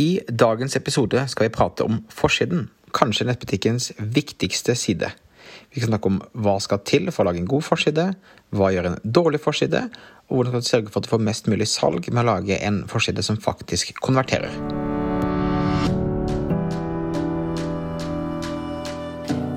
I dagens episode skal vi prate om forsiden, kanskje nettbutikkens viktigste side. Vi skal snakke om hva skal til for å lage en god forside, hva gjør en dårlig forside, og hvordan skal du sørge for at du får mest mulig salg med å lage en forside som faktisk konverterer.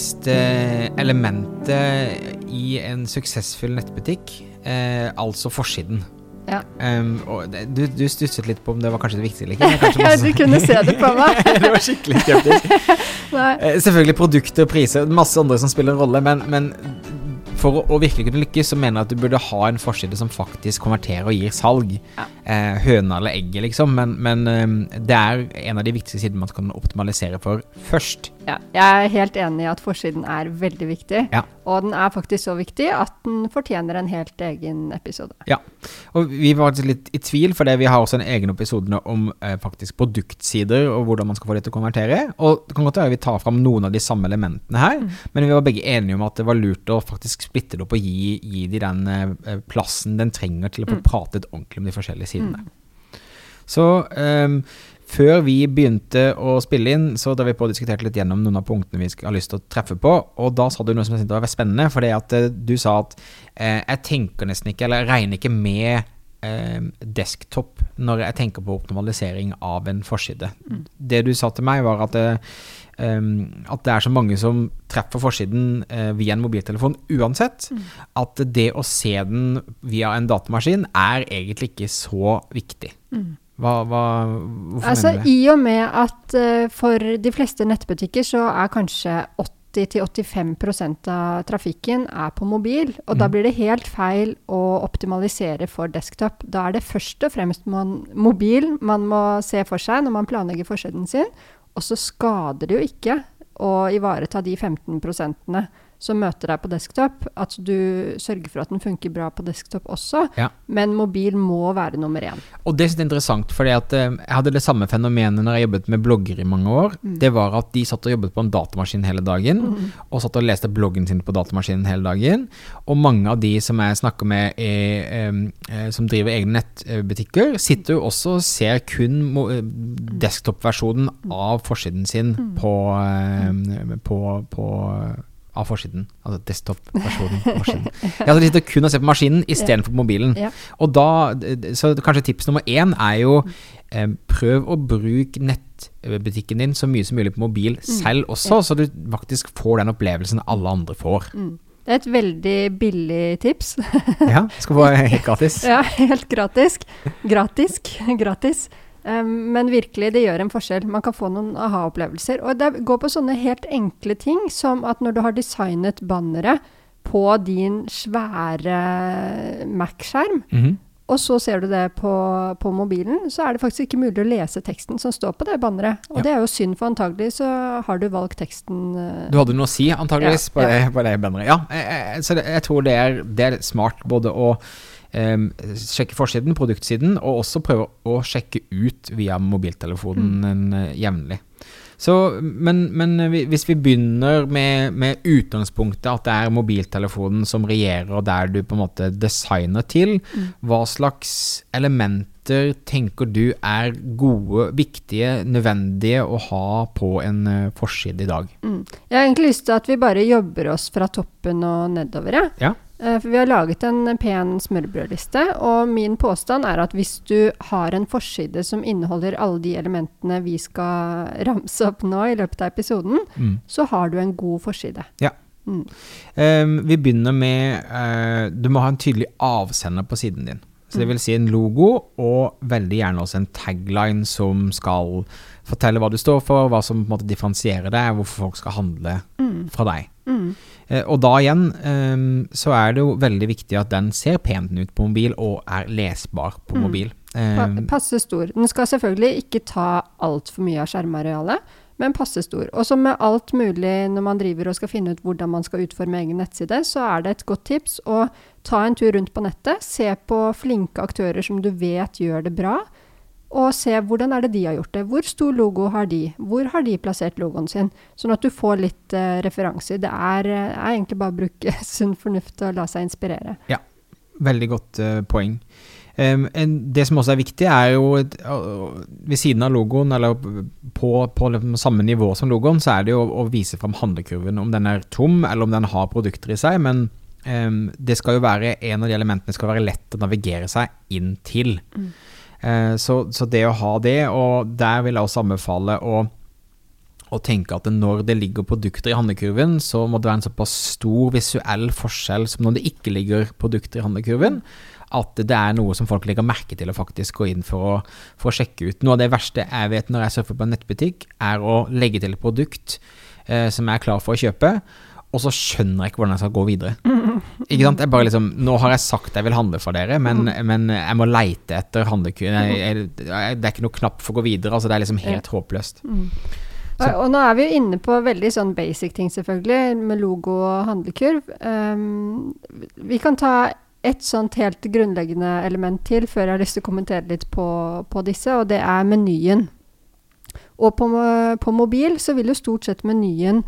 viktigste elementet i en suksessfull nettbutikk, eh, altså forsiden. Ja. Um, du, du stusset litt på om det var kanskje det viktigste eller ikke? Ja, du kunne se det på meg. det var skikkelig skeptisk. Eh, Selvfølgelig produkter og priser, masse andre som spiller en rolle, men, men for å, å virkelig kunne lykkes, så mener jeg at du burde ha en forside som faktisk konverterer og gir salg. Ja. Eh, høna eller egget, liksom. Men, men eh, det er en av de viktigste sidene man kan optimalisere for først. Ja, jeg er helt enig i at forsiden er veldig viktig. Ja. Og den er faktisk så viktig at den fortjener en helt egen episode. Ja. Og vi var litt i tvil, for vi har også en egen episode om eh, faktisk produktsider og hvordan man skal få det til å konvertere. Og det kan godt være vi tar fram noen av de samme elementene her, men vi var begge enige om at det var lurt å faktisk splitte det opp og gi, gi de den eh, plassen den trenger til å få pratet ordentlig om de forskjellige sidene. Så um, før vi begynte å spille inn, så da vi på diskuterte litt gjennom noen av punktene vi har lyst til å treffe på, og da sa du noe som jeg syntes var spennende, for det at eh, du sa at eh, jeg tenker nesten ikke, eller jeg regner ikke med eh, desktop når jeg tenker på optimalisering av en forside. Det du sa til meg var at eh, at det er så mange som treffer forsiden eh, via en mobiltelefon uansett, at det å se den via en datamaskin er egentlig ikke så viktig. Hva, hva, hvorfor Altså, mener du det? I og med at uh, for de fleste nettbutikker så er kanskje 80-85% av trafikken er på mobil, og da blir det helt feil å optimalisere for desktop. Da er det først og fremst man, mobil man må se for seg når man planlegger forsiden sin, og så skader det jo ikke å ivareta de 15 som møter deg på desktop, at du sørger for at den funker bra på desktop også, Ja. men mobil må være nummer én. Og det er interessant, for eh, jeg hadde det samme fenomenet når jeg jobbet med blogger i mange år. Det var at de satt og jobbet på en datamaskin hele dagen, og satt og leste bloggen sin på datamaskinen hele dagen. Og mange av de som jeg snakker med er, eh, eh, som driver egne nettbutikker, sitter jo også og ser kun eh, desktop-versjonen av forsiden sin på, eh, på, på av forsiden. Altså desktop-versjonen av forsiden. Ja, hadde de sitter kun og ser på maskinen istedenfor på mobilen. Ja. Og da, så kanskje tips nummer én er jo eh, prøv å bruke nettbutikken din så mye som mulig på mobil selv også, så du faktisk får den opplevelsen alle andre får. Det er et veldig billig tips. Ja, skal få helt gratis. ja, helt gratis. Gratis. Gratis. Um, men virkelig, det gjør en forskjell. Man kan få noen aha-opplevelser. Og det går på sånne helt enkle ting som at når du har designet banneret på din svære Mac-skjerm, Mhm. og så ser du det på, på mobilen, så er det faktisk ikke mulig å lese teksten som står på det banneret. Og Ja. det er jo synd, for antagelig så har du valgt teksten eh, Du hadde noe å si, antageligvis, Ja, på, ja. det, på det, banneret. Ja, jeg, jeg, så det, jeg tror det er, det er smart både å sjekke forsiden, produktsiden, og også prøve å sjekke ut via mobiltelefonen Mm. eh, jevnlig. Så, men, men hvis vi begynner med, med utgangspunktet at det er mobiltelefonen som regjerer, og der du på en måte designer til, Mm. hva slags elementer tenker du er gode, viktige, nødvendige å ha på en eh, forside i dag? Mm. Jeg har egentlig lyst til at vi bare jobber oss fra toppen og nedover. Ja. Ja. Eh, For vi har laget en pen smørbrødliste, og min påstand er at hvis du har en forside som inneholder alle de elementene vi skal ramse opp nå i løpet av episoden, Mm. så har du en god forside. Ja. Mm. Um, vi begynner med uh, Du må ha en tydelig avsender på siden din. Så det vil si en logo, og veldig gjerne også en tagline som skal fortelle hva du står for, hva som på en måte differensierer deg, hvorfor folk skal handle fra deg. Mm. Eh, og da igjen ehm, så er det jo veldig viktig at den ser pent ut på mobil og er lesbar på mobil. Pa Um, passe stor. Den skal selvfølgelig ikke ta altfor mye av skjermarealet, men passe stor. Og som med alt mulig når man driver og skal finne ut hvordan man skal utforme egen nettside, så er det et godt tips å ta en tur rundt på nettet, se på flinke aktører som du vet gjør det bra, og se hvordan er det de har gjort det. Hvor stor logo har de? Hvor har de plassert logoen sin? Sånn at du får litt uh, referanser. Det er, uh, er egentlig bare å bruke sunn fornuft og la seg inspirere. Ja, Veldig godt uh, poeng. Um, det som også er viktig, er jo ved siden av logoen, eller på, på liksom samme nivå som logoen, så er det jo å, å vise fram handlekurven. Om den er tom, eller om den har produkter i seg. Men um, det skal jo være en av de elementene skal være lett å navigere seg inn til. Eh, så, så det å ha det, og der vil jeg også anbefale å og tenke at når det ligger produkter i handlekurven, så må det være en såpass stor visuell forskjell som når det ikke ligger produkter i handlekurven, at det er noe som folk legger merke til og faktisk går inn for å, for å sjekke ut. Noe av det verste jeg vet når jeg surfer på en nettbutikk, er å legge til et produkt eh, som jeg er klar for å kjøpe, og så skjønner jeg ikke hvordan jeg skal gå videre. Ikke sant? Jeg bare liksom, nå har jeg sagt jeg vil handle for dere, men, men jeg må leite etter handlekurven. Jeg- jeg- Det er ikke noe knapp for å gå videre. altså Det er liksom helt håpløst. Så- Og, og nå er vi jo inne på veldig sånn basic ting, selvfølgelig, med logo og handlekurv. Um, vi kan ta et sånt helt grunnleggende element til før jeg har lyst til å kommentere litt på, på disse, og det er menyen. Og på, på mobil så vil jo stort sett menyen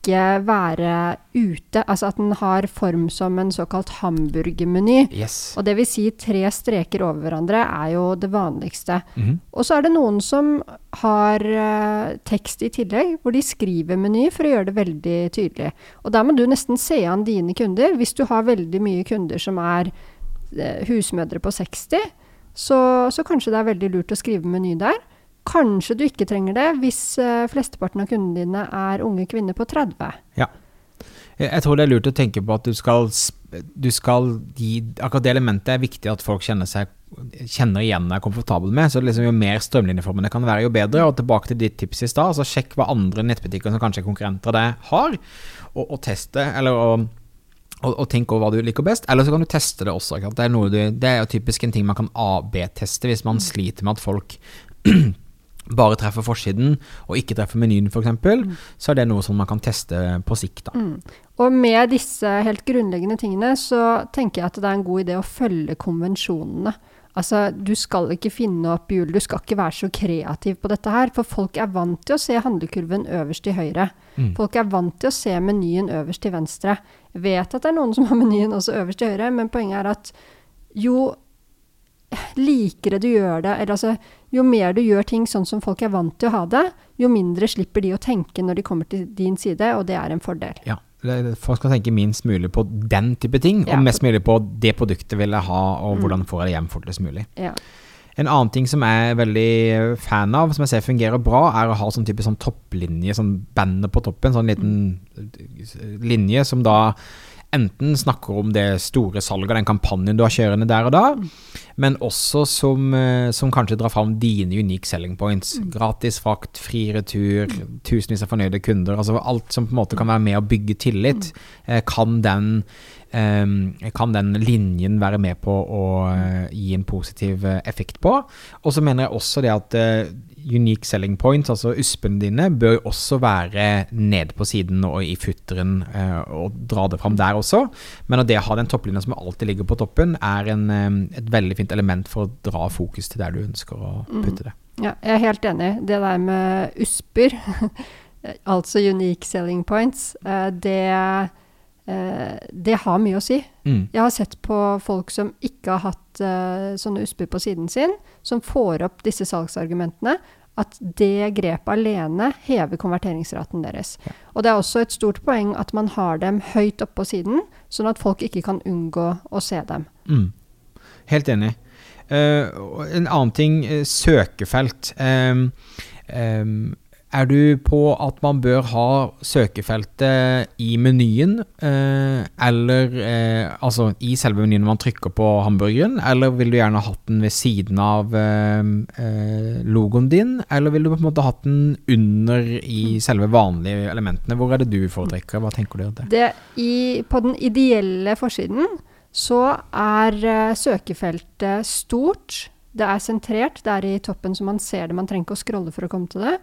ikke være ute, altså at den har form som en såkalt hamburgermeny. Yes. Og det vil si tre streker over hverandre er jo det vanligste. Mhm. Og så er det noen som har uh, tekst i tillegg, hvor de skriver meny for å gjøre det veldig tydelig. Og der må du nesten se an dine kunder. Hvis du har veldig mye kunder som er uh, husmødre på 60, så, så kanskje det er veldig lurt å skrive meny der. Kanskje du ikke trenger det hvis eh, flesteparten av kundene dine er unge kvinner på 30. Jeg tror det er lurt å tenke på at du skal, du skal gi Akkurat det elementet er viktig at folk kjenner seg kjenner igjen er komfortable med. Så liksom jo mer strømlinjeformene kan være, jo bedre. Og tilbake til ditt tips i stad, så sjekk hva andre nettbutikker som kanskje er konkurrenter av deg, har, og, og test det. Eller og, og, og tenk over hva du liker best. Eller så kan du teste det også. Det er, du, det er jo typisk en ting man kan AB-teste hvis man sliter med at folk bare treffer forsiden og ikke treffer menyen f.eks., så er det noe som man kan teste på sikt. da. Og med disse helt grunnleggende tingene så tenker jeg at det er en god idé å følge konvensjonene. Altså, du skal ikke finne opp hjul, du skal ikke være så kreativ på dette her, for folk er vant til å se handlekurven øverst til høyre. Mm. Folk er vant til å se menyen øverst til venstre. Jeg vet at det er noen som har menyen også øverst til høyre, men poenget er at jo likere du gjør det, eller altså jo mer du gjør ting sånn som folk er vant til å ha det, jo mindre slipper de å tenke når de kommer til din side, og det er en fordel. Ja, Folk skal tenke minst mulig på den type ting, Ja. og mest mulig på det produktet vil jeg ha, og Mm. hvordan får jeg det hjem fortest mulig. Ja. En annen ting som jeg er veldig fan av, som jeg ser fungerer bra, er å ha sånn type sånn topplinje, sånn bandet på toppen, sånn liten eh, linje som da enten snakker om det store salget, den kampanjen du har kjørende der og da, men også som, eh, som kanskje drar fram dine unique selling points. Gratis frakt, fri retur, tusenvis av fornøyde kunder. altså Alt som på en måte kan være med å bygge tillit, eh, kan den eh, kan den linjen være med på å eh, gi en positiv effekt på. Og så mener jeg også det at unique selling points, altså USP-ene dine, bør også være nede på siden og i futteren, eh, og dra det fram der også. Men det å ha den topplinja som alltid ligger på toppen, er en, eh, et veldig fint element for å dra fokus til der du ønsker å putte det. Ja, jeg er helt enig. Det der med USPer, altså unique selling points, eh, det, eh, det har mye å si. Mm. Jeg har sett på folk som ikke har hatt eh, sånne USPer på siden sin, som får opp disse salgsargumentene, at det grepet alene hever konverteringsraten deres. Og det er også et stort poeng at man har dem høyt oppe på siden, sånn at folk ikke kan unngå å se dem. Mm. Helt enig. Uh, en annen ting, eh, søkefelt. Um, ehm, er du på at man bør ha søkefeltet i menyen, eh, eller eh, altså i selve menyen når man trykker på hamburgeren, eller vil du gjerne ha hatt den ved siden av eh, logoen din, eller vil du på en måte hatt den under i selve vanlige elementene? Hvor er det du foretrekker? Hva tenker du om det? Det, i, på den ideelle forsiden så er søkefeltet stort, Det er sentrert, det er i toppen så man ser det. Man trenger ikke å scrolle for å komme til det.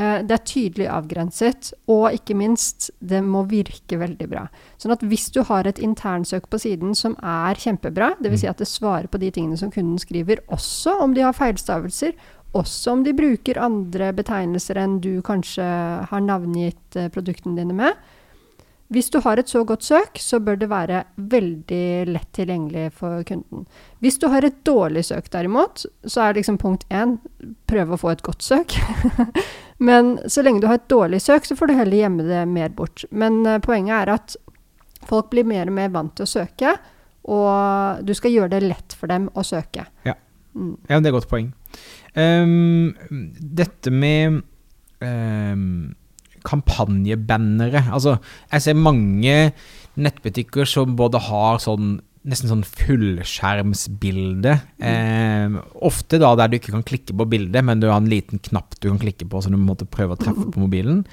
Eh, det er tydelig avgrenset, og ikke minst, det må virke veldig bra. Sånn at hvis du har et internsøk på siden som er kjempebra, dvs. Si at det svarer på de tingene som kunden skriver, også om de har feilstavelser, også om de bruker andre betegnelser enn du kanskje har navngitt eh, produktene dine med, hvis du har et så godt søk, så bør det være veldig lett tilgjengelig for kunden. Hvis du har et dårlig søk derimot, så er liksom punkt én prøve å få et godt søk. Men så lenge du har et dårlig søk, så får du heller gjemme det mer bort. Men uh, poenget er at folk blir mer og mer vant til å søke, og du skal gjøre det lett for dem å søke. Ja, mm. ja det er et godt poeng. Um, dette med um kampanjebannere. Altså, jeg ser mange nettbutikker som både har sånn nesten sånn fullskjermsbilde. Eh, ofte da der du ikke kan klikke på bildet, men du har en liten knapp du kan klikke på, så du måtte prøve å treffe på mobilen.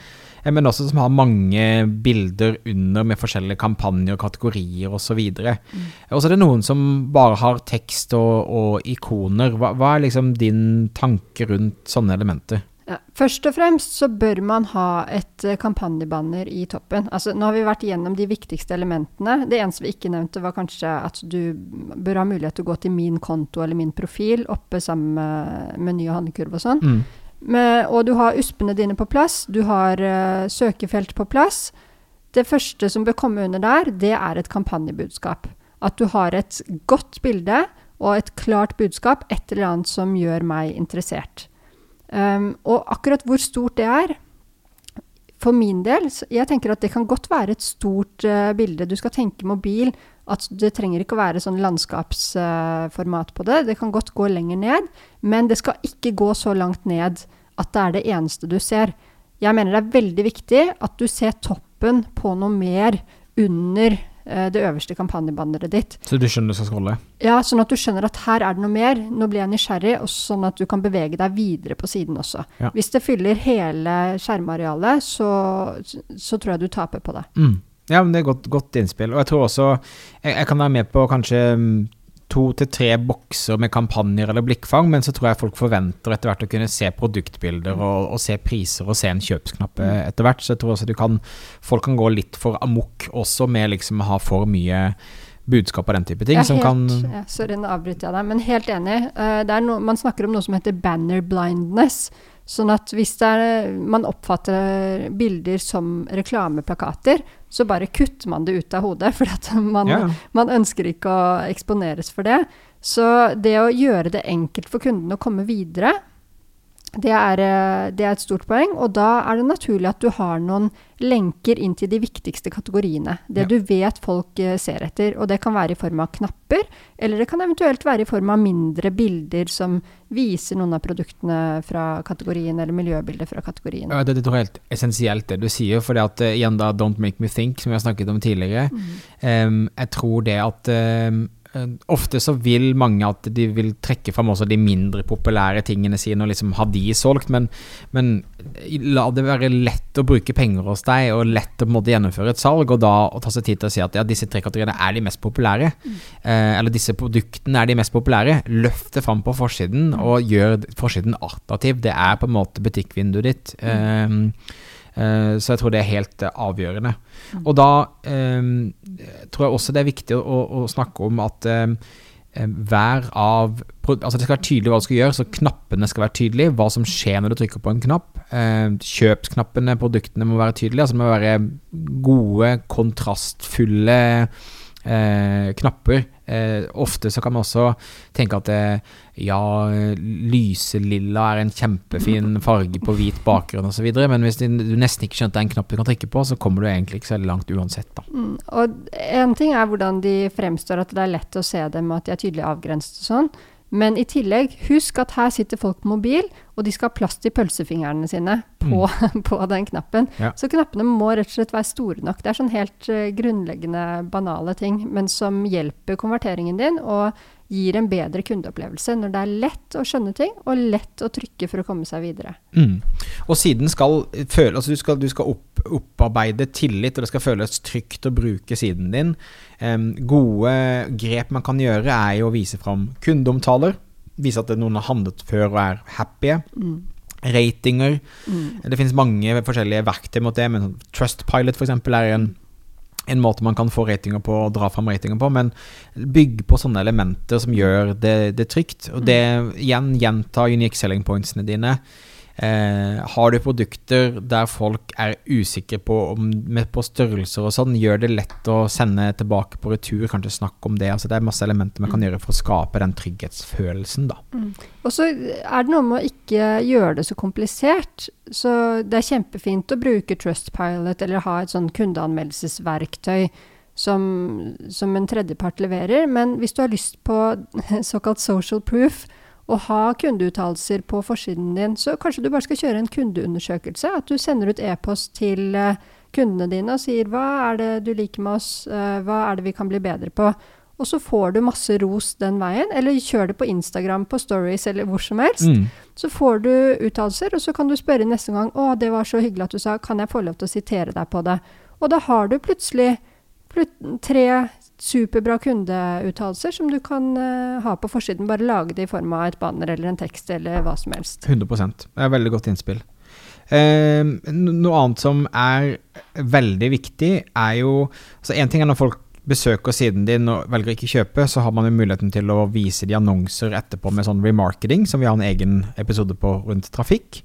Eh, men også som har mange bilder under med forskjellige kampanjer, kategorier osv. Mm. Og så er det noen som bare har tekst og, og ikoner. Hva, hva er liksom din tanke rundt sånne elementer? Ja, først og fremst så bør man ha et uh, kampanjebanner i toppen. Altså, nå har vi vært gjennom de viktigste elementene. Det eneste vi ikke nevnte, var kanskje at du bør ha mulighet til å gå til min konto eller min profil oppe sammen med meny og handlekurv og sånn. Mm. Og du har uspene dine på plass. Du har uh, søkefelt på plass. Det første som bør komme under der, det er et kampanjebudskap. At du har et godt bilde og et klart budskap, et eller annet som gjør meg interessert. Um, og akkurat hvor stort det er For min del, jeg tenker at det kan godt være et stort uh, bilde. Du skal tenke mobil. At det trenger ikke å være sånn landskapsformat uh, på det. Det kan godt gå lenger ned. Men det skal ikke gå så langt ned at det er det eneste du ser. Jeg mener det er veldig viktig at du ser toppen på noe mer under det øverste kampanjebanneret ditt. Så du skjønner du skal scrolle? Ja, sånn at du skjønner at her er det noe mer. Nå blir jeg nysgjerrig, og sånn at du kan bevege deg videre på siden også. Ja. Hvis det fyller hele skjermarealet, så, så, tror jeg du taper på det. Mm. Ja, men det er godt, godt innspill. Og jeg tror også jeg, jeg kan være med på kanskje mm, to til tre bokser med kampanjer eller blikkfang, men så tror jeg folk forventer etter hvert å kunne se produktbilder og, og se priser og se en kjøpsknapp mm. etter hvert. Så jeg tror også du kan, folk kan gå litt for amok også med liksom å ha for mye budskap og den type ting. Helt, kan ja, sorry, nå avbryter jeg deg, men helt enig. Uh, no, man snakker om noe som heter banner blindness. Sånn at hvis er, man oppfatter bilder som reklameplakater, så bare kutter man det ut av hodet, for man, ja. man, ønsker ikke å eksponeres for det. Så det å gjøre det enkelt for kunden å komme videre, det er, eh, det er, et stort poeng, og da er det naturlig at du har noen lenker inn til de viktigste kategoriene. Det ja. du vet folk eh, ser etter. Og det kan være i form av knapper, eller det kan eventuelt være i form av mindre bilder som viser noen av produktene fra kategorien, eller miljøbilder fra kategorien. Ja, det, det er helt essensielt det du sier, for det at uh, igjen da Don't Make Me Think, som vi har snakket om tidligere. Mm. Um, jeg tror det at um, Eh, ofte så vil mange at de vil trekke fram også de mindre populære tingene sine og liksom ha de solgt, men, men la det være lett å bruke penger hos deg og lett å måte, gjennomføre et salg, og da å ta seg tid til å si at ja, disse tre kategoriene er de mest populære, mm. eh, eller disse produktene er de mest populære. Løft det fram på forsiden, mm. og gjør forsiden attraktiv. Det er på en måte butikkvinduet ditt. Mm. Eh, Eh, så jeg tror det er helt eh, avgjørende. Mm. Og da eh, tror jeg også det er viktig å, å snakke om at hver av Altså det skal være tydelig hva du skal gjøre, så knappene skal være tydelige. Hva som skjer når du trykker på en knapp. Kjøpsknappene, produktene må være tydelige. Altså det må være gode, kontrastfulle eh, knapper. Eh, ofte så kan man også tenke at eh, ja, lyselilla er en kjempefin farge på hvit bakgrunn osv., men hvis du nesten ikke skjønte en knapp du kan trykke på, så kommer du egentlig ikke så langt uansett. da. Mm, og en ting er hvordan de fremstår, at det er lett å se dem, at de er tydelig avgrenset og sånn. Men i tillegg, husk at her sitter folk på mobil, og de skal ha plass til pølsefingrene sine på, mm. på den knappen. Ja. Så knappene må rett og slett være store nok. Det er sånn helt uh, grunnleggende banale ting, men som hjelper konverteringen din og gir en bedre kundeopplevelse når det er lett å skjønne ting og lett å trykke for å komme seg videre. Mm. Og siden skal føle Altså du skal, du skal opp, opparbeide tillit, og det skal føles trygt å bruke siden din. Um, gode grep man kan gjøre, er jo å vise fram kundeomtaler. vise at noen har handlet før og er happy. Mm. Ratinger. Mm. Det finnes mange forskjellige verktøy mot det, men Trustpilot eksempel er en, en måte man kan få ratinger på og dra fram ratinger på, men bygg på sånne elementer som gjør det, det trygt. Og det igjen gjenta unique selling pointsene dine. Eh, har du produkter der folk er usikre på, om, med, på størrelser og sånn, gjør det lett å sende tilbake på retur, kanskje snakke om det. Altså, det er masse elementer man kan gjøre for å skape den trygghetsfølelsen, da. Og så er det noe med å ikke gjøre det så komplisert. Så det er kjempefint å bruke Trustpilot eller ha et sånn kundeanmeldelsesverktøy som, som en tredjepart leverer. Men hvis du har lyst på såkalt social proof, å ha kundeuttalelser på forsiden din, så kanskje du bare skal kjøre en kundeundersøkelse. At du sender ut e-post til eh, kundene dine og sier hva er det du liker med oss, Eh, hva er det vi kan bli bedre på. Og så får du masse ros den veien. Eller kjør det på Instagram, på Stories eller hvor som helst. Mm. Så får du uttalelser, og så kan du spørre neste gang å, det var så hyggelig at du sa, kan jeg få lov til å sitere deg på det? Og da har du plutselig plut tre superbra kundeuttalelser som du kan uh, ha på forsiden. Bare lage det i form av et banner eller en tekst eller hva som helst. 100% Det er veldig godt innspill. Eh, noe annet som er veldig viktig, er jo altså En ting er når folk besøker siden din og velger ikke kjøpe, så har man jo muligheten til å vise de annonser etterpå med sånn remarketing, som vi har en egen episode på rundt trafikk.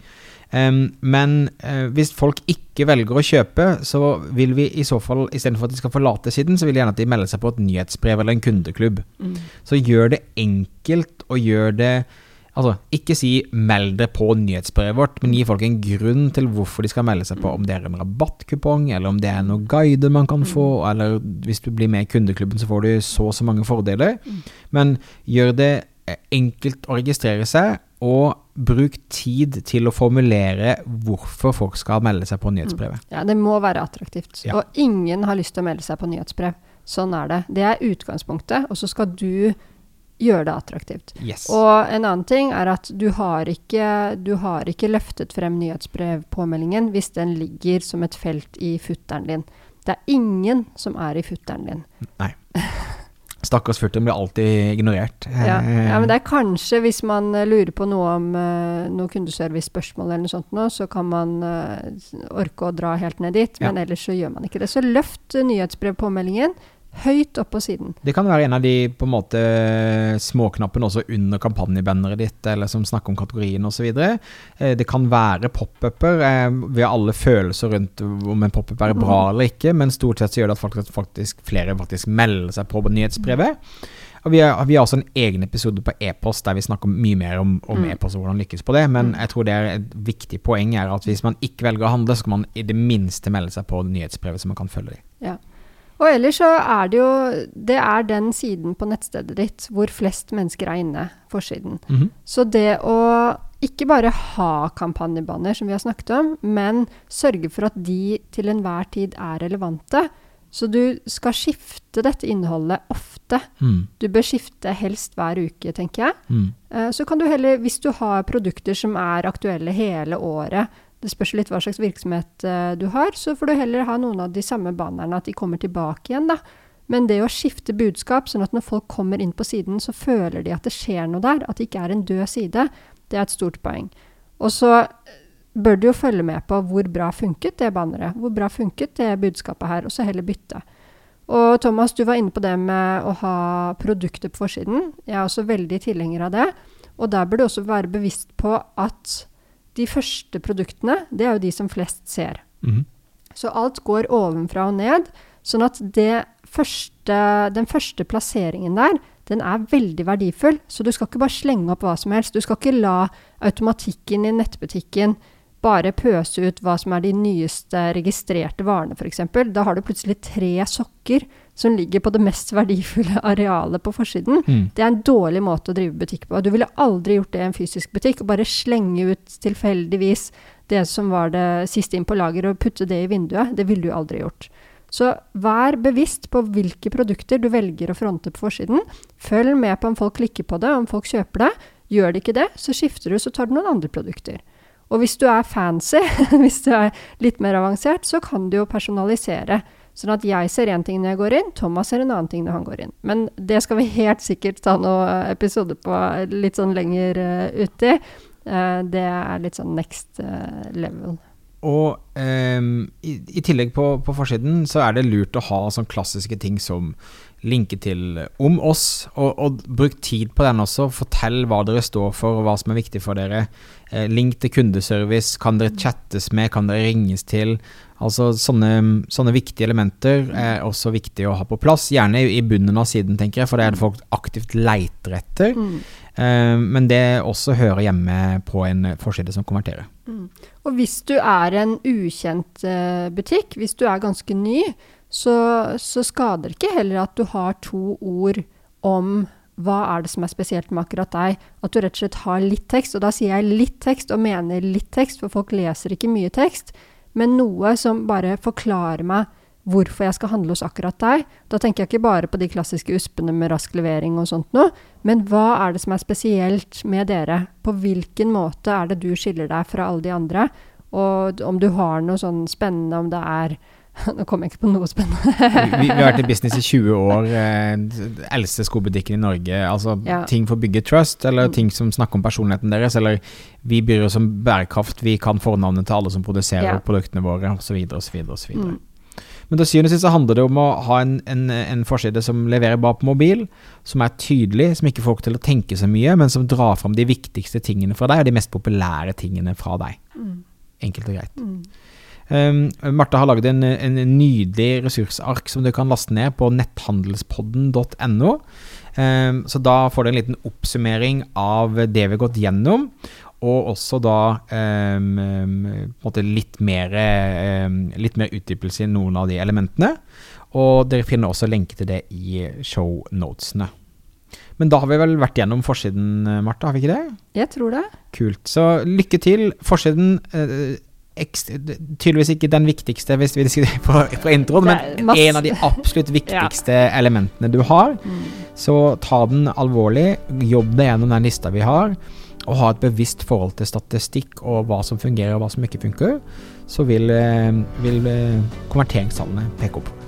Em, men uh, hvis folk ikke velger å kjøpe, så vil vi i så fall, istedenfor at de skal forlate siden, så vil jeg gjerne at de melder seg på et nyhetsbrev eller en kundeklubb. Så gjør det enkelt, og gjør det Altså, ikke si 'meld deg på nyhetsbrevet vårt', men gi folk en grunn til hvorfor de skal melde seg på. Om det er en rabattkupong, eller om det er noen guider man kan få, eller hvis du blir med i kundeklubben, så får du så og så mange fordeler. Men gjør det eh, enkelt å registrere seg, og bruk tid til å formulere hvorfor folk skal melde seg på nyhetsbrevet. Ja, det må være attraktivt. Ja. Og ingen har lyst til å melde seg på nyhetsbrev. Sånn er det. Det er utgangspunktet, og så skal du gjøre det attraktivt. Yes. Og en annen ting er at du har ikke, du har ikke løftet frem nyhetsbrevpåmeldingen hvis den ligger som et felt i futteren din. Det er ingen som er i futteren din. Stakkars futteren blir alltid ignorert. Ja, Eh, ja, men det er kanskje hvis man eh, lurer på noe om uh, noe kundeservice-spørsmål eller noe sånt nå, så kan man eh, orke å dra helt ned dit, men ellers så gjør man ikke det. Så løft nyhetsbrevpåmeldingen høyt opp på siden. Det kan være en av de på en måte småknappene også under kampanjebanneret ditt, eller som snakker om kategorien osv. Eh, Det kan være pop-uper. eh, Vi har alle følelser rundt om en pop-up er bra eller ikke, men stort sett så gjør det at folk, faktisk, flere faktisk melder seg på nyhetsbrevet. Og vi har, vi har også en egen episode på e-post der vi snakker mye mer om, om Mm. e-post og hvordan lykkes på det. Men jeg tror det er et viktig poeng er at hvis man ikke velger å handle, så skal man i det minste melde seg på nyhetsbrevet, så man kan følge dem. Ja. Og ellers så er det jo Det er den siden på nettstedet ditt hvor flest mennesker er inne, forsiden. Mhm. Så det å ikke bare ha kampanjebanner, som vi har snakket om, men sørge for at de til enhver tid er relevante. Så du skal skifte dette innholdet ofte. Mm. Du bør skifte helst hver uke, tenker jeg. Mm. Eh, Så kan du heller, hvis du har produkter som er aktuelle hele året, det spørs litt hva slags virksomhet eh, du har, så får du heller ha noen av de samme bannerne, at de kommer tilbake igjen, da. Men det å skifte budskap, sånn at når folk kommer inn på siden, så føler de at det skjer noe der, at det ikke er en død side, det er et stort poeng. Og så eh, bør du jo følge med på hvor bra funket det banneret, hvor bra funket det budskapet her, og så heller bytte. Og Thomas, du var inne på det med å ha produkter på forsiden. Jeg er også veldig tilhenger av det. Og der bør du også være bevisst på at de første produktene, det er jo de som flest ser. Mm. Så alt går ovenfra og ned. Sånn at det første, den første plasseringen der, den er veldig verdifull. Så du skal ikke bare slenge opp hva som helst. Du skal ikke la automatikken i nettbutikken bare pøse ut hva som er de nyeste registrerte varene, f.eks. Da har du plutselig tre sokker som ligger på det mest verdifulle arealet på forsiden. Mm. Det er en dårlig måte å drive butikk på. Du ville aldri gjort det i en fysisk butikk, og bare slenge ut tilfeldigvis det som var det siste inn på lager, og putte det i vinduet. Det ville du aldri gjort. Så vær bevisst på hvilke produkter du velger å fronte på forsiden. Følg med på om folk klikker på det, om folk kjøper det. Gjør de ikke det, så skifter du, så tar du noen andre produkter. Og hvis du er fancy, hvis du er litt mer avansert, så kan du jo personalisere. Sånn at jeg ser én ting når jeg går inn, Thomas ser en annen ting når han går inn. Men det skal vi helt sikkert ta noen episoder på litt sånn lenger uh, uti. Uh, det er litt sånn next uh, level. Og um, i, i, tillegg på, på, forsiden så er det lurt å ha sånne klassiske ting som linke til om oss, og, og, bruk tid på den også. Fortell hva dere står for, og hva som er viktig for dere. Eh, link til kundeservice. Kan dere chattes med? Kan dere ringes til? Altså sånne, sånne, viktige elementer er også viktig å ha på plass. Gjerne i bunnen av siden, tenker jeg, for det er det folk aktivt leiter etter. Mm. Uh, men det også hører hjemme på en forside som konverterer. Mm. Og hvis du er en ukjent uh, butikk, hvis du er ganske ny, så, så skader det ikke heller at du har to ord om hva er det som er spesielt med akkurat deg? At du rett og slett har litt tekst. Og da sier jeg litt tekst, og mener litt tekst, for folk leser ikke mye tekst men noe som bare forklarer meg hvorfor jeg skal handle hos akkurat deg. Da tenker jeg ikke bare på de klassiske uspene med rask levering og sånt noe, men hva er det som er spesielt med dere? På hvilken måte er det du skiller deg fra alle de andre? Og om du har noe sånn spennende, om det er Nå kom jeg ikke på noe spennende. vi, vi, har vært i business i 20 år. Eh, eldste skobutikken i Norge. Altså ja. ting for å bygge trust, eller mm. ting som snakker om personligheten deres. Eller vi bryr oss om bærekraft, vi kan fornavnet til alle som produserer ja. produktene våre, osv. osv. osv. Mm. Men til syvende og sist handler det om å ha en, en, en, forside som leverer bare på mobil, som er tydelig, som ikke får folk til å tenke så mye, men som drar fram de viktigste tingene fra deg, og de mest populære tingene fra deg. Mm. Enkelt og greit. Mm. Um, Marte har laget en, en, nydelig ressursark som du kan laste ned på netthandelspodden.no. Um, så da får du en liten oppsummering av det vi har gått gjennom, og også da um, litt mer, litt mer utdypelse i noen av de elementene. Og dere finner også lenke til det i shownotesene. Men da har vi vel vært gjennom forsiden, Marte, har vi ikke det? Jeg tror det. Kult. Så lykke til. Forsiden uh, tydeligvis ikke den viktigste hvis vi diskuterer på, på introen, men en av de absolutt viktigste ja. elementene du har. Mm. Så ta den alvorlig, jobb deg gjennom den lista vi har, og ha et bevisst forhold til statistikk og hva som fungerer og hva som ikke funker, så vil, eh, vil eh, konverteringstallene peke opp.